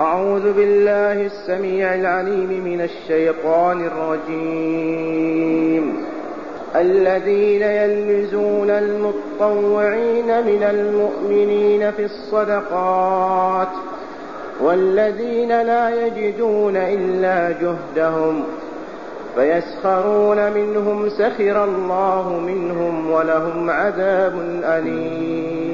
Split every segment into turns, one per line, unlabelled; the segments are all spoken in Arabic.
أعوذ بالله السميع العليم من الشيطان الرجيم. الذين يلمزون المطوعين من المؤمنين في الصدقات والذين لا يجدون إلا جهدهم فيسخرون منهم سخر الله منهم ولهم عذاب أليم.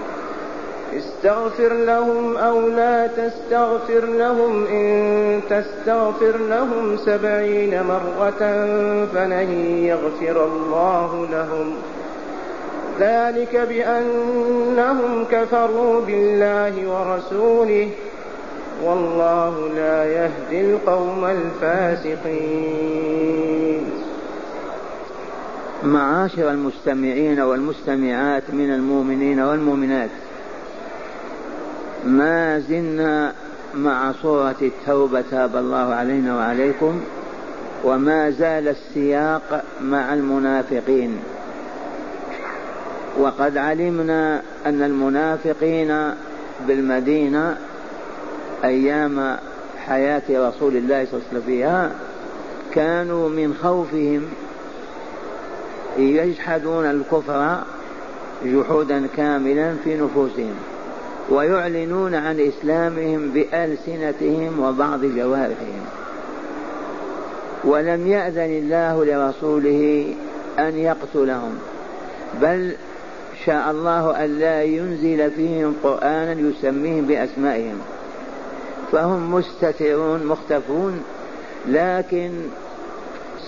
استغفر لهم أو لا تستغفر لهم إن تستغفر لهم سبعين مرة فلن يغفر الله لهم. ذلك بأنهم كفروا بالله ورسوله والله لا يهدي القوم الفاسقين.
معاشر المستمعين والمستمعات من المؤمنين والمؤمنات ما زلنا مع صورة التوبة تاب الله علينا وعليكم وما زال السياق مع المنافقين. وقد علمنا أن المنافقين بالمدينة أيام حياة رسول الله صلى الله عليه وسلم فيها كانوا من خوفهم يجحدون الكفر جحودا كاملا في نفوسهم. ويعلنون عن إسلامهم بألسنتهم وبعض جوارحهم. ولم يأذن الله لرسوله أن يقتلهم. بل شاء الله أن لا ينزل فيهم قرآنا يسميهم بأسمائهم. فهم مستترون مختفون لكن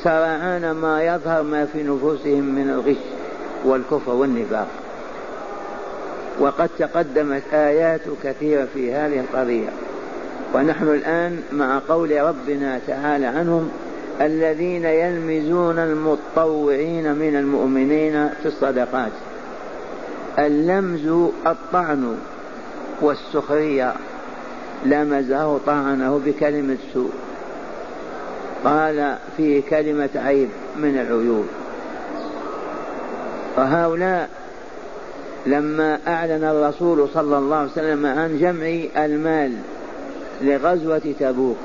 سرعان ما يظهر ما في نفوسهم من الغش والكفر والنفاق. وقد تقدمت آيات كثيرة في هذه القضية. ونحن الآن مع قول ربنا تعالى عنهم الذين يلمزون المطوعين من المؤمنين في الصدقات. اللمز الطعن والسخرية. لمزه طعنه بكلمة سوء. قال فيه كلمة عيب من العيوب. وهؤلاء لما أعلن الرسول صلى الله عليه وسلم عن جمع المال لغزوة تبوك.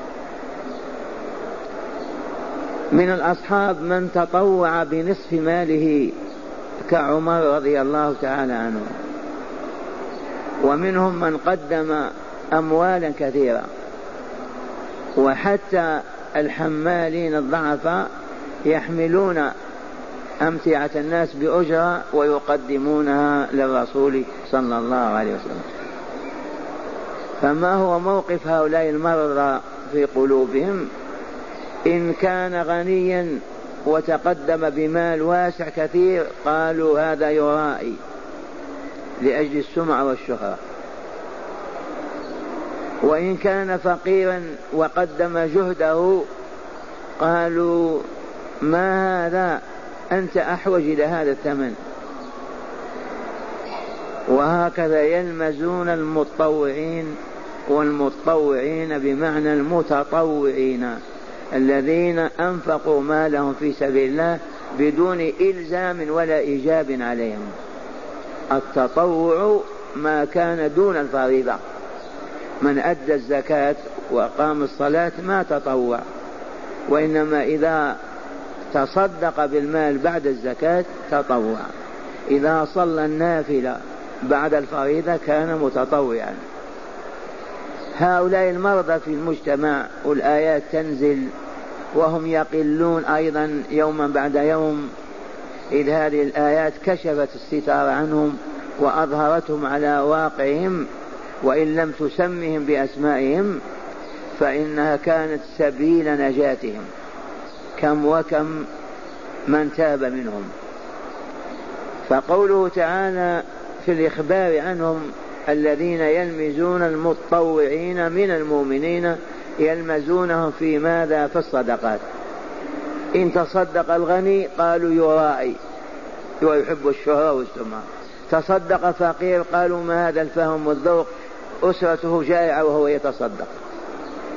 من الأصحاب من تطوع بنصف ماله كعمر رضي الله تعالى عنه. ومنهم من قدم أموالا كثيرة. وحتى الحمالين الضعفاء يحملون أمتعة الناس بأجرة ويقدمونها للرسول صلى الله عليه وسلم. فما هو موقف هؤلاء المرضى في قلوبهم؟ إن كان غنيا وتقدم بمال واسع كثير قالوا هذا يرائي لأجل السمعة والشهرة. وإن كان فقيرا وقدم جهده قالوا ما هذا؟ أنت أحوج إلى هذا الثمن. وهكذا يلمزون المتطوعين والمتطوعين بمعنى المتطوعين الذين أنفقوا مالهم في سبيل الله بدون إلزام ولا إيجاب عليهم. التطوع ما كان دون الفريضة. من أدى الزكاة وأقام الصلاة ما تطوع. وإنما إذا تصدق بالمال بعد الزكاة تطوع إذا صلى النافلة بعد الفريضة كان متطوعا. هؤلاء المرضى في المجتمع والآيات تنزل وهم يقلون أيضا يوما بعد يوم إذ هذه الآيات كشفت الستار عنهم وأظهرتهم على واقعهم وإن لم تسمهم بأسمائهم فإنها كانت سبيل نجاتهم. كم وكم من تاب منهم. فقوله تعالى في الإخبار عنهم الذين يلمزون المتطوعين من المؤمنين يلمزونهم في ماذا؟ في الصدقات. إن تصدق الغني قالوا يرائي ويحب الشهرة والسمعة. تصدق فقير قالوا ما هذا الفهم والذوق؟ أسرته جائعة وهو يتصدق.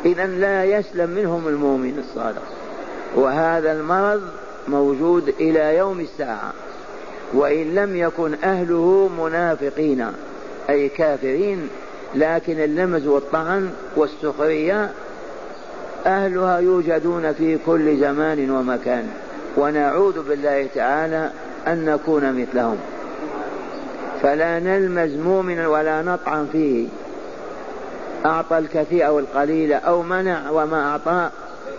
إذا لا يسلم منهم المؤمن الصادق. وهذا المرض موجود إلى يوم الساعة وإن لم يكن أهله منافقين أي كافرين لكن اللمز والطعن والسخرية أهلها يوجدون في كل زمان ومكان. ونعوذ بالله تعالى أن نكون مثلهم. فلا نلمز مؤمنا ولا نطعن فيه. أعطى الكثير أو القليل أو منع وما أعطى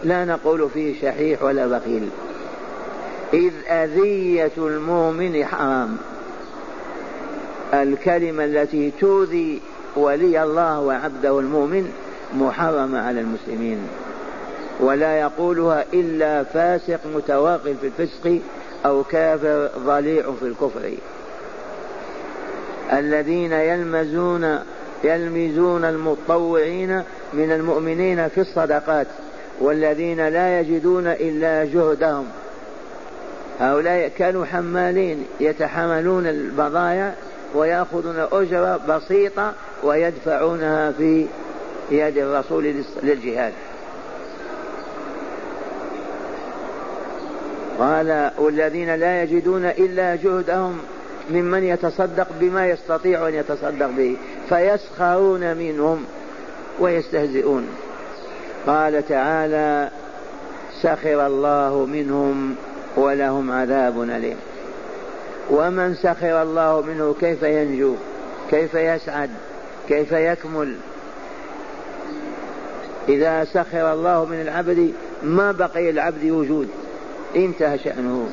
لا نقول فيه شحيح ولا بخيل. إذ أذية المؤمن حرام. الكلمة التي تؤذي ولي الله وعبده المؤمن محرمة على المسلمين. ولا يقولها إلا فاسق متواقف في الفسق أو كافر ضليع في الكفر. الذين يلمزون يلمزون المطوعين من المؤمنين في الصدقات. والذين لا يجدون إلا جهدهم. هؤلاء كانوا حمالين يتحملون البضائع ويأخذون أجرة بسيطة ويدفعونها في يد الرسول للجهاد. قال والذين لا يجدون إلا جهدهم ممن يتصدق بما يستطيع أن يتصدق به فيسخرون منهم ويستهزئون. قال تعالى سخر الله منهم ولهم عذاب أليم. ومن سخر الله منه كيف ينجو؟ كيف يسعد؟ كيف يكمل؟ إذا سخر الله من العبد ما بقي العبد وجود. انتهى شأنه.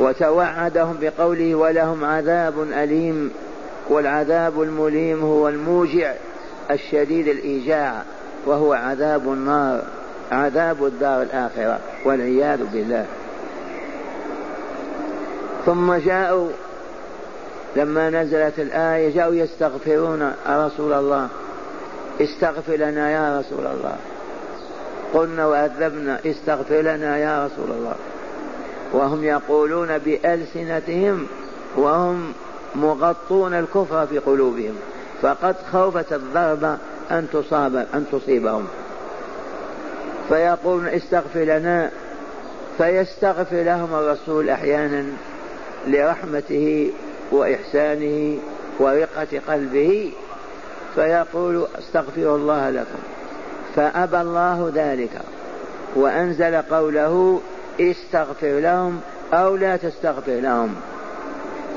وتوعدهم بقوله ولهم عذاب أليم والعذاب المليم هو الموجع الشديد الإيجاع. وهو عذاب النار عذاب الدار الآخرة والعياذ بالله. ثم جاءوا لما نزلت الآية جاءوا يستغفرون رسول الله. استغفر لنا يا رسول الله. قلنا وأذبنا استغفر لنا يا رسول الله. وهم يقولون بألسنتهم وهم مغطون الكفر في قلوبهم. فقد خوفت الضربة أن تصاب أن تصيبهم. فيقولون استغفر لنا. فيستغفر لهم الرسول أحيانا لرحمته وإحسانه ورقة قلبه. فيقول استغفر الله لكم. فأبى الله ذلك. وأنزل قوله استغفر لهم أو لا تستغفر لهم.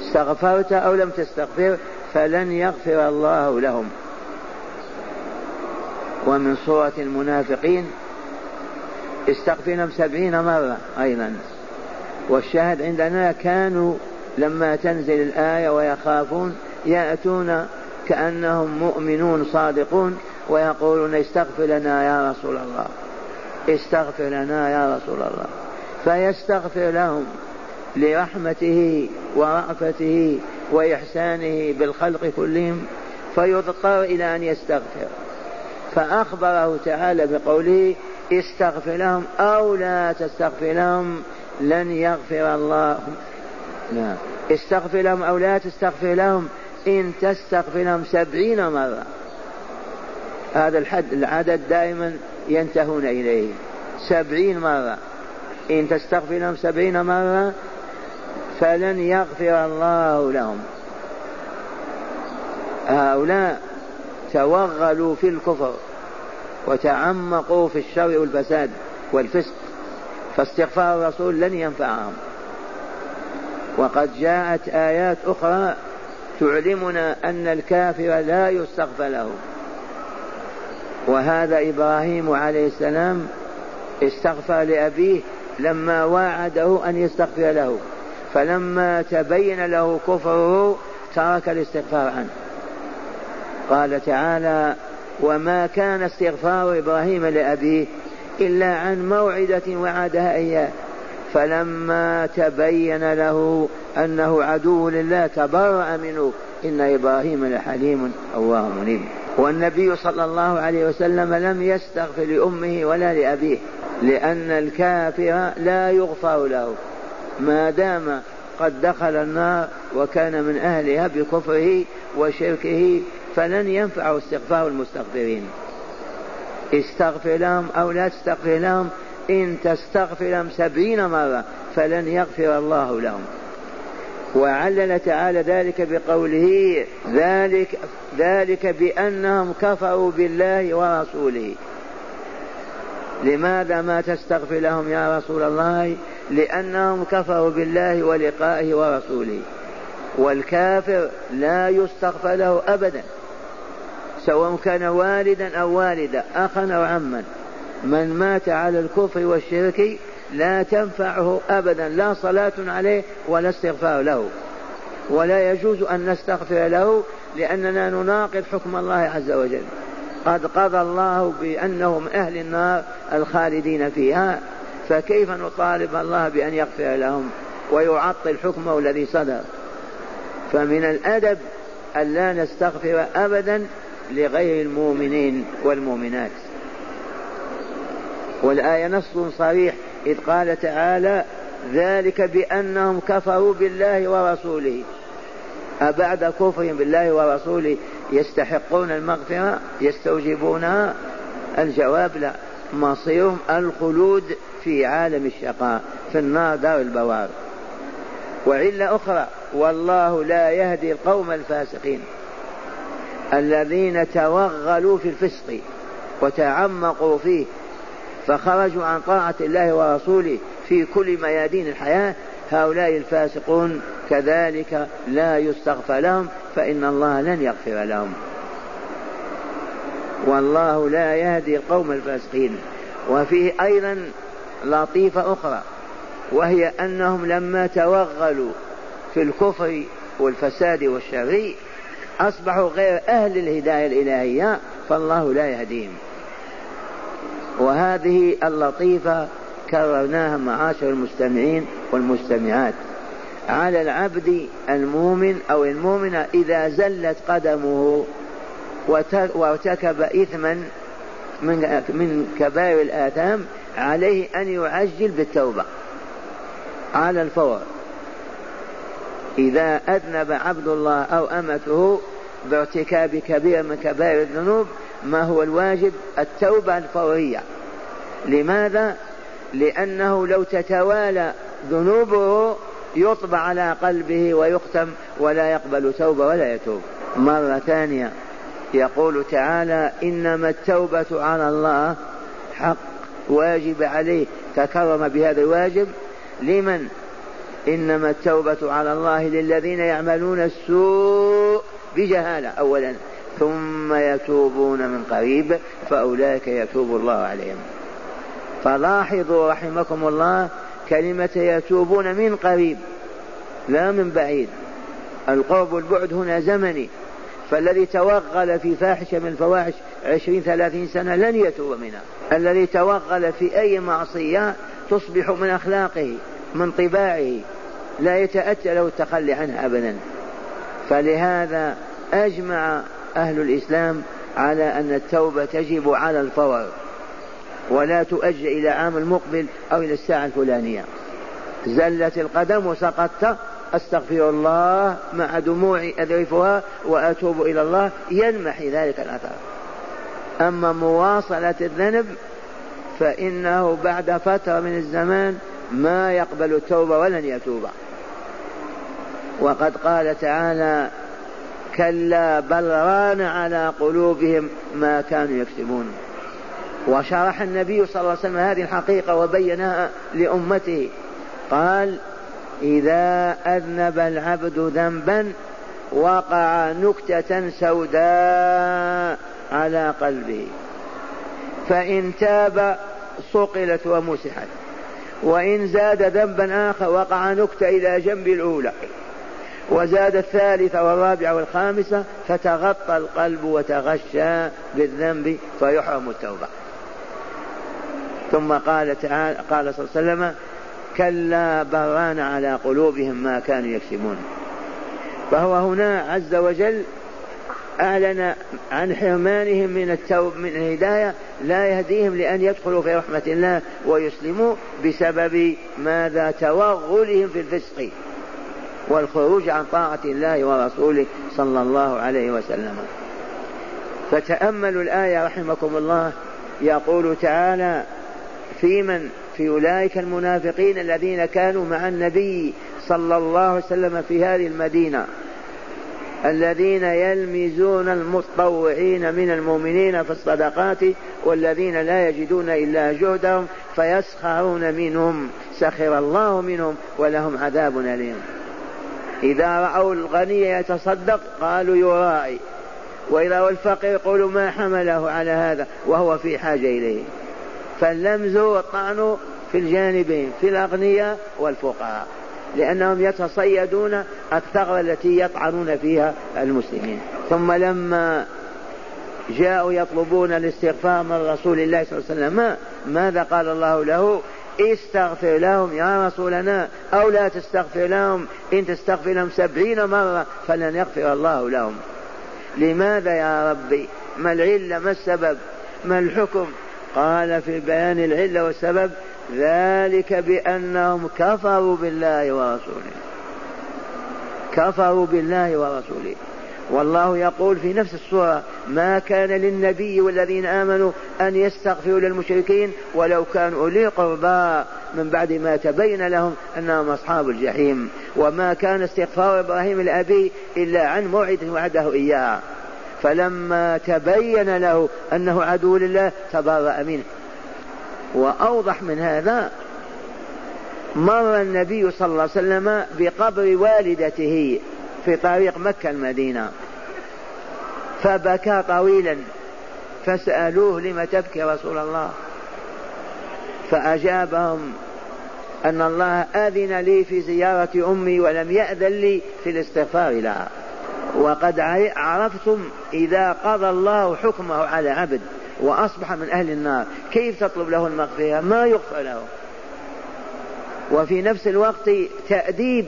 استغفرت أو لم تستغفر فلن يغفر الله لهم. ومن صورة المنافقين استغفرنا سبعين مرة أيضا. والشاهد عندنا كانوا لما تنزل الآية ويخافون يأتون كأنهم مؤمنون صادقون ويقولون استغفر لنا يا رسول الله استغفر لنا يا رسول الله. فيستغفر لهم لرحمته ورأفته وإحسانه بالخلق كلهم فيضطر إلى أن يستغفر. فأخبره تعالى بقوله استغفر لهم أو لا تستغفر لهم لن يغفر الله. لا استغفر لهم أو لا تستغفر لهم. إن تستغفر لهم سبعين مرة. هذا الحد العدد دائما ينتهون إليه. سبعين مرة. إن تستغفر لهم سبعين مرة فلن يغفر الله لهم. هؤلاء توغلوا في الكفر وتعمقوا في الشر والفساد والفسق فاستغفار الرسول لن ينفعهم. وقد جاءت آيات أخرى تعلمنا أن الكافر لا يستغفر له. وهذا إبراهيم عليه السلام استغفر لأبيه لما واعده أن يستغفر له فلما تبين له كفره ترك الاستغفار عنه. قال تعالى وما كان استغفار إبراهيم لأبيه إلا عن موعدة وعدها إياه. فلما تبين له أنه عدو لله تبرأ منه إن إبراهيم لحليم أواه منيب. والنبي صلى الله عليه وسلم لم يستغفر لأمه ولا لأبيه لأن الكافر لا يغفر له. ما دام قد دخل النار وكان من أهلها بكفره وشركه فلن ينفع استغفار المستغفرين. استغفر لهم أو لا تستغفر لهم إن تستغفر لهم سبعين مرة فلن يغفر الله لهم. وعلل تعالى ذلك بقوله ذلك ذلك بأنهم كفروا بالله ورسوله. لماذا ما تستغفر لهم يا رسول الله؟ لأنهم كفروا بالله ولقائه ورسوله. والكافر لا يستغفر له أبدا. سواء كان والدا أو والدة أخا أو عما. من مات على الكفر والشرك لا تنفعه أبدا لا صلاة عليه ولا استغفار له. ولا يجوز أن نستغفر له لأننا نناقض حكم الله عز وجل. قد قضى الله بأنه من أهل النار الخالدين فيها فكيف نطالب الله بأن يغفر لهم ويعطل حكمه الذي صدر؟ فمن الأدب أن لا نستغفر أبدا لغير المؤمنين والمؤمنات. والآية نص صريح إذ قال تعالى ذلك بأنهم كفروا بالله ورسوله. أبعد كفرهم بالله ورسوله يستحقون المغفرة يستوجبونها الجواب لا مصيرهم الخلود في عالم الشقاء في النار دار البوار. وعلة أخرى والله لا يهدي القوم الفاسقين. الذين توغلوا في الفسق وتعمقوا فيه فخرجوا عن طاعة الله ورسوله في كل ميادين الحياة هؤلاء الفاسقون كذلك لا يستغفر لهم فإن الله لن يغفر لهم. والله لا يهدي القوم الفاسقين. وفيه أيضا لطيفة أخرى وهي أنهم لما توغلوا في الكفر والفساد والشر أصبحوا غير أهل الهداية الإلهية فالله لا يهديهم. وهذه اللطيفة كررناها معاشر المستمعين والمستمعات. على العبد المؤمن أو المؤمنة إذا زلت قدمه وارتكب إثما من كبائر الآثام عليه أن يعجل بالتوبة. على الفور. إذا أذنب عبد الله أو أمته بارتكاب كبير من كبائر الذنوب ما هو الواجب؟ التوبة الفورية. لماذا؟ لأنه لو تتوالى ذنوبه يطبع على قلبه ويختم ولا يقبل توبة ولا يتوب. مرة ثانية يقول تعالى إنما التوبة على الله حق واجب عليه. تكرم بهذا الواجب. لمن؟ إنما التوبة على الله للذين يعملون السوء بجهالة أولا ثم يتوبون من قريب فأولئك يتوب الله عليهم. فلاحظوا رحمكم الله كلمة يتوبون من قريب لا من بعيد. القرب والبعد هنا زمني فالذي توغل في فاحشة من الفواحش عشرين ثلاثين سنة لن يتوب منها. الذي توغل في أي معصية تصبح من أخلاقه من طباعه لا يتأتى له التخلي عنها أبدا. فلهذا أجمع أهل الإسلام على أن التوبة تجب على الفور ولا تؤجل إلى عام المقبل أو إلى الساعة الفلانية. زلت القدم وسقطت أستغفر الله مع دموعي أذرفها وأتوب إلى الله ينمحي ذلك الأثر. أما مواصلة الذنب فإنه بعد فترة من الزمان ما يقبل التوبة ولن يتوب. وقد قال تعالى كلا بل ران على قلوبهم ما كانوا يكسبون. وشرح النبي صلى الله عليه وسلم هذه الحقيقة وبينها لأمته. قال إذا أذنب العبد ذنبا وقع نكتة سوداء على قلبه. فإن تاب صقلت ومسحت. وإن زاد ذنبا آخر وقع نكتة إلى جنب الأولى. وزاد الثالثة والرابعة والخامسة فتغطى القلب وتغشى بالذنب فيحرم التوبة. ثم قال تعالى قال صلى الله عليه وسلم كلا بران على قلوبهم ما كانوا يكسبون. فهو هنا عز وجل أعلن عن حرمانهم من التوب من الهداية لا يهديهم لأن يدخلوا في رحمة الله ويسلموا بسبب ماذا؟ توغلهم في الفسق. والخروج عن طاعة الله ورسوله صلى الله عليه وسلم. فتأملوا الآية رحمكم الله. يقول تعالى في من؟ في أولئك المنافقين الذين كانوا مع النبي صلى الله عليه وسلم في هذه المدينة. الذين يلمزون المتطوعين من المؤمنين في الصدقات والذين لا يجدون إلا جهدهم فيسخرون منهم. سخر الله منهم ولهم عذاب أليم. إذا رأوا الغني يتصدق قالوا يراعي وإذا رأوا الفقير يقولوا ما حمله على هذا وهو في حاجة إليه. فاللمز والطعن في الجانبين في الأغنياء والفقراء. لأنهم يتصيدون الثغرة التي يطعنون فيها المسلمين. ثم لما جاءوا يطلبون الاستغفار من رسول الله صلى الله عليه وسلم ماذا قال الله له؟ استغفر لهم يا رسولنا أو لا تستغفر لهم. إن تستغفر لهم سبعين مرة فلن يغفر الله لهم. لماذا يا ربي؟ ما العلة؟ ما السبب؟ ما الحكم؟ قال في بيان العلة والسبب ذلك بأنهم كفروا بالله ورسوله. كفروا بالله ورسوله. والله يقول في نفس السورة ما كان للنبي والذين آمنوا أن يستغفروا للمشركين ولو كانوا أولي قربى. من بعد ما تبين لهم أنهم أصحاب الجحيم. وما كان استغفار إبراهيم لأبيه إلا عن موعد وعده إياه. فلما تبين له أنه عدو لله تبرأ منه. وأوضح من هذا مر النبي صلى الله عليه وسلم بقبر والدته. في طريق مكة المدينة. فبكى طويلا. فسألوه لم تبكي رسول الله. فأجابهم أن الله أذن لي في زيارة أمي ولم يأذن لي في الاستغفار لها. وقد عرفتم إذا قضى الله حكمه على عبد وأصبح من أهل النار. كيف تطلب له المغفرة؟ ما يغفر له. وفي نفس الوقت تأديب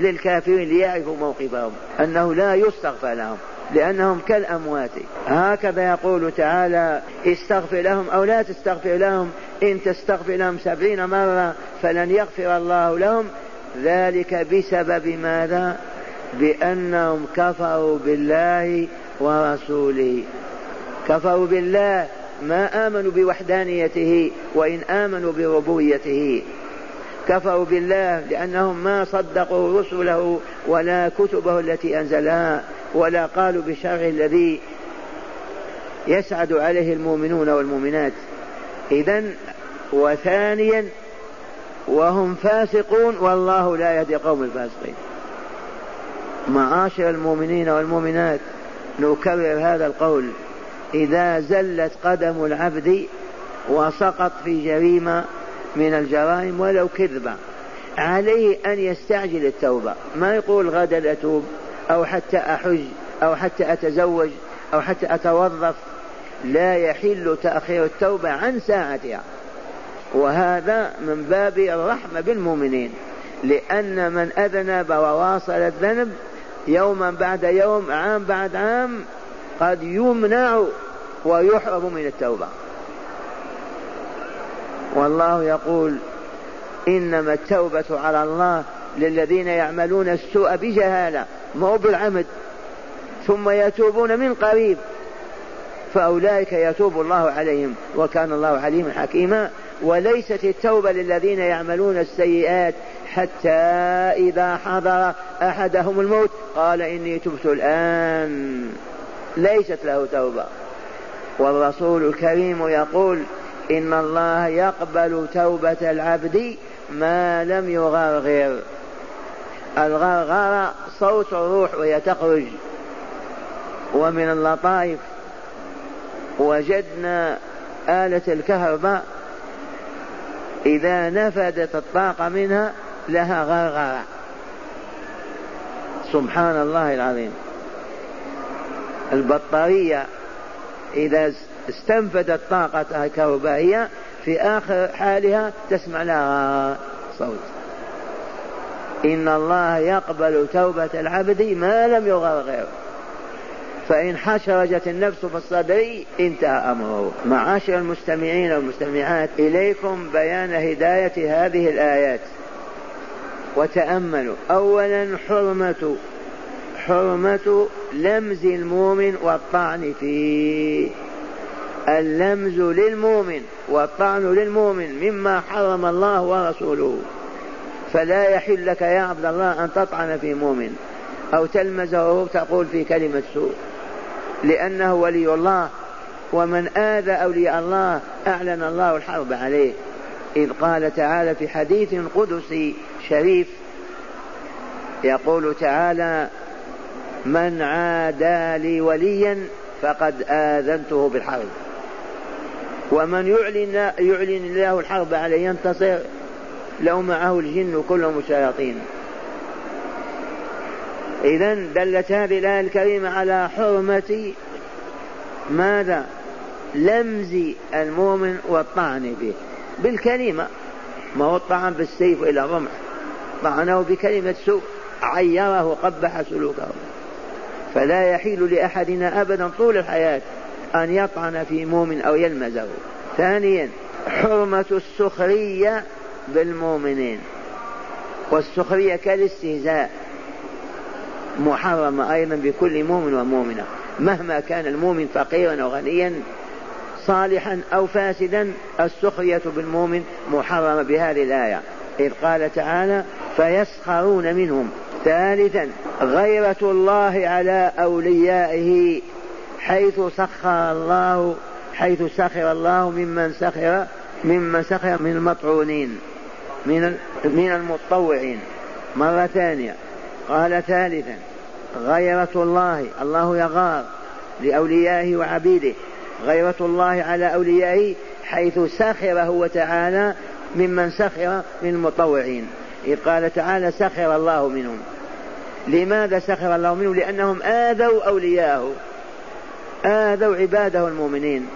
للكافرين ليعرفوا موقفهم أنه لا يستغفر لهم لأنهم كالأموات. هكذا يقول تعالى استغفر لهم أو لا تستغفر لهم إن تستغفر لهم سبعين مرة فلن يغفر الله لهم. ذلك بسبب ماذا؟ بأنهم كفروا بالله ورسوله. كفروا بالله ما آمنوا بوحدانيته وإن آمنوا بربوبيته. كفروا بالله لأنهم ما صدقوا رسله ولا كتبه التي أنزلها ولا قالوا بشرع الذي يسعد عليه المؤمنون والمؤمنات. إذا وثانيا وهم فاسقون والله لا يهدي قوم الفاسقين. معاشر المؤمنين والمؤمنات نكرر هذا القول. إذا زلت قدم العبد وسقط في جريمة من الجرائم ولو كذبة عليه أن يستعجل التوبة. ما يقول غدا أتوب أو حتى أحج أو حتى أتزوج أو حتى أتوظف. لا يحل تأخير التوبة عن ساعتها. وهذا من باب الرحمة بالمؤمنين. لأن من أذنب وواصل الذنب يوما بعد يوم عام بعد عام قد يمنع ويحرم من التوبة. والله يقول إنما التوبة على الله للذين يعملون السوء بجهالة مو بالعمد. ثم يتوبون من قريب فأولئك يتوب الله عليهم وكان الله عليما حكيما. وليست التوبة للذين يعملون السيئات حتى إذا حضر أحدهم الموت قال إني تبت الآن. ليست له توبة. والرسول الكريم يقول إن الله يقبل توبة العبد ما لم يغرغر. الغرغرة صوت الروح وهي تخرج. ومن اللطائف. وجدنا آلة الكهرباء. إذا نفدت الطاقة منها لها غرغرة. سبحان الله العظيم. البطارية إذا استنفدت طاقتها الكهربائية في آخر حالها تسمع لها صوت. إن الله يقبل توبة العبد ما لم يغرغر فإن حشرجت النفس في الصدر انتهى أمره. معاشر المستمعين والمستمعات إليكم بيان هداية هذه الآيات. وتأملوا. أولا حرمة حرمة لمز المؤمن والطعن فيه. اللمز للمؤمن والطعن للمؤمن مما حرم الله ورسوله. فلا يحل لك يا عبد الله أن تطعن في مؤمن أو تلمزه تقول في كلمة سوء. لأنه ولي الله ومن آذى أولياء الله أعلن الله الحرب عليه. إذ قال تعالى في حديث قدسي شريف يقول تعالى من عادى لي وليا فقد آذنته بالحرب. ومن يعلن يعلن الله الحرب عليه ينتصر لو معه الجن كلهم الشياطين إذا دلت هذه الآية الكريمة على حرمة ماذا؟ لمز المؤمن والطعن به. بالكلمة ما هو الطعن بالسيف إلى الرمح. طعنه بكلمة سوء عيره قبح سلوكه. فلا يحل لأحدنا أبدا طول الحياة. أن يطعن في مؤمن أو يلمزه. ثانيا حرمة السخرية بالمؤمنين. والسخرية كالاستهزاء. محرمة أيضا بكل مؤمن ومؤمنة. مهما كان المؤمن فقيرا أو غنيا صالحا أو فاسدا السخرية بالمؤمن محرمة بهذه الآية. إذ قال تعالى فيسخرون منهم. ثالثا غيرة الله على أوليائه حيث سخر الله حيث سخر الله ممن سخر ممن سخر من المطعونين من من المتطوعين مرة ثانية. قال ثالثا غيرة الله الله يغار لأوليائه وعبيده. غيرة الله على أوليائه حيث سخر هو تعالى ممن سخر من المطوعين. إذ قال تعالى سخر الله منهم. لماذا سخر الله منهم؟ لأنهم آذوا أولياءه. آذوا عباده المؤمنين.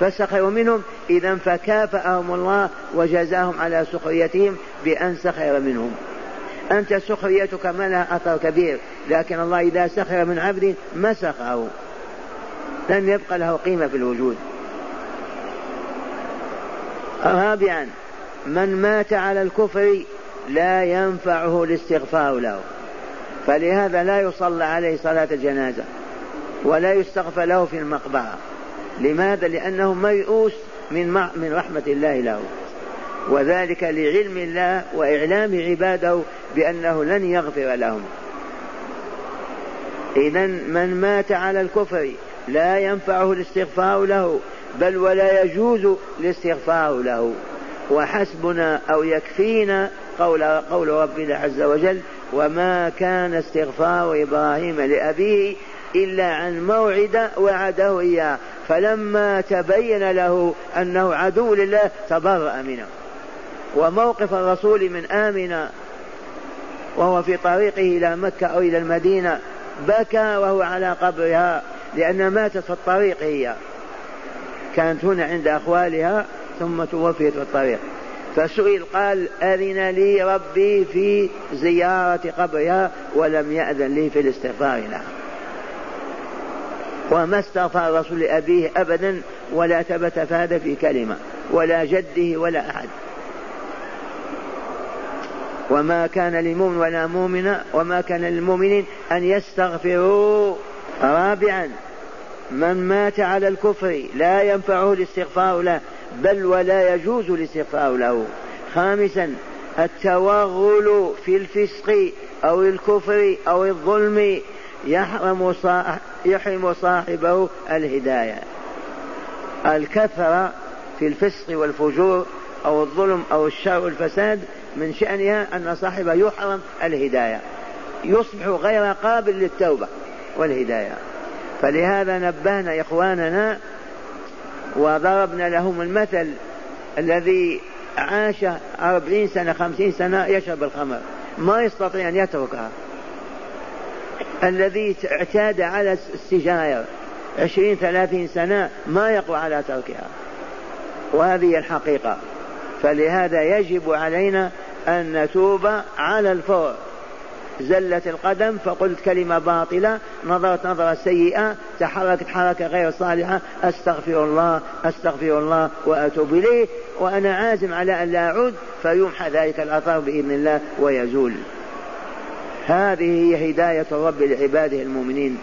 فسخروا منهم إذا فكافأهم الله وجزاهم على سخريتهم بأن سخر منهم. أنت سخريتك ما لها أثر كبير لكن الله إذا سخر من عبد مسخه لم يبقى له قيمة في الوجود. رابعا من مات على الكفر لا ينفعه الاستغفار له. فلهذا لا يصلى عليه صلاة الجنازة. ولا يستغفر له في المقبرة. لماذا؟ لأنه ميؤوس من من رحمة الله له. وذلك لعلم الله وإعلام عباده بأنه لن يغفر لهم. إذا من مات على الكفر لا ينفعه الاستغفار له بل ولا يجوز الاستغفار له. وحسبنا أو يكفينا قول, قول ربنا عز وجل وما كان استغفار إبراهيم لأبيه إلا عن موعد وعده إياه. فلما تبين له أنه عدو لله تبرأ منه. وموقف الرسول من آمنة وهو في طريقه إلى مكة أو إلى المدينة بكى وهو على قبرها لأنها ماتت في الطريق هي. كانت هنا عند أخوالها ثم توفيت في الطريق. فسئل قال أذن لي ربي في زيارة قبرها ولم يأذن لي في الاستغفار لها. وما استغفر الرسول لأبيه أبدا ولا ثبت فهذا في كلمة ولا جده ولا أحد. وما كان لمؤمن ولا مؤمن وما كان للمؤمنين أن يستغفروا. رابعا من مات على الكفر لا ينفعه الاستغفار له بل ولا يجوز الاستغفار له. خامسا التوغل في الفسق أو الكفر أو الظلم يحرم يحرم صاحبه الهداية. الكثرة في الفسق والفجور أو الظلم أو الشر والفساد من شأنها أن صاحبه يحرم الهداية. يصبح غير قابل للتوبة والهداية. فلهذا نبهنا إخواننا وضربنا لهم المثل الذي عاش أربعين سنة خمسين سنة يشرب الخمر. ما يستطيع أن يتركها. الذي اعتاد على السجاير عشرين ثلاثين سنة ما يقوى على تركها. وهذه الحقيقة. فلهذا يجب علينا أن نتوب على الفور. زلت القدم فقلت كلمة باطلة نظرت نظرة سيئة تحركت حركة غير صالحة أستغفر الله أستغفر الله وأتوب إليه وأنا عازم على أن لا أعود فيمحى ذلك الأثر بإذن الله ويزول. هذه هي هداية الرب لعباده المؤمنين.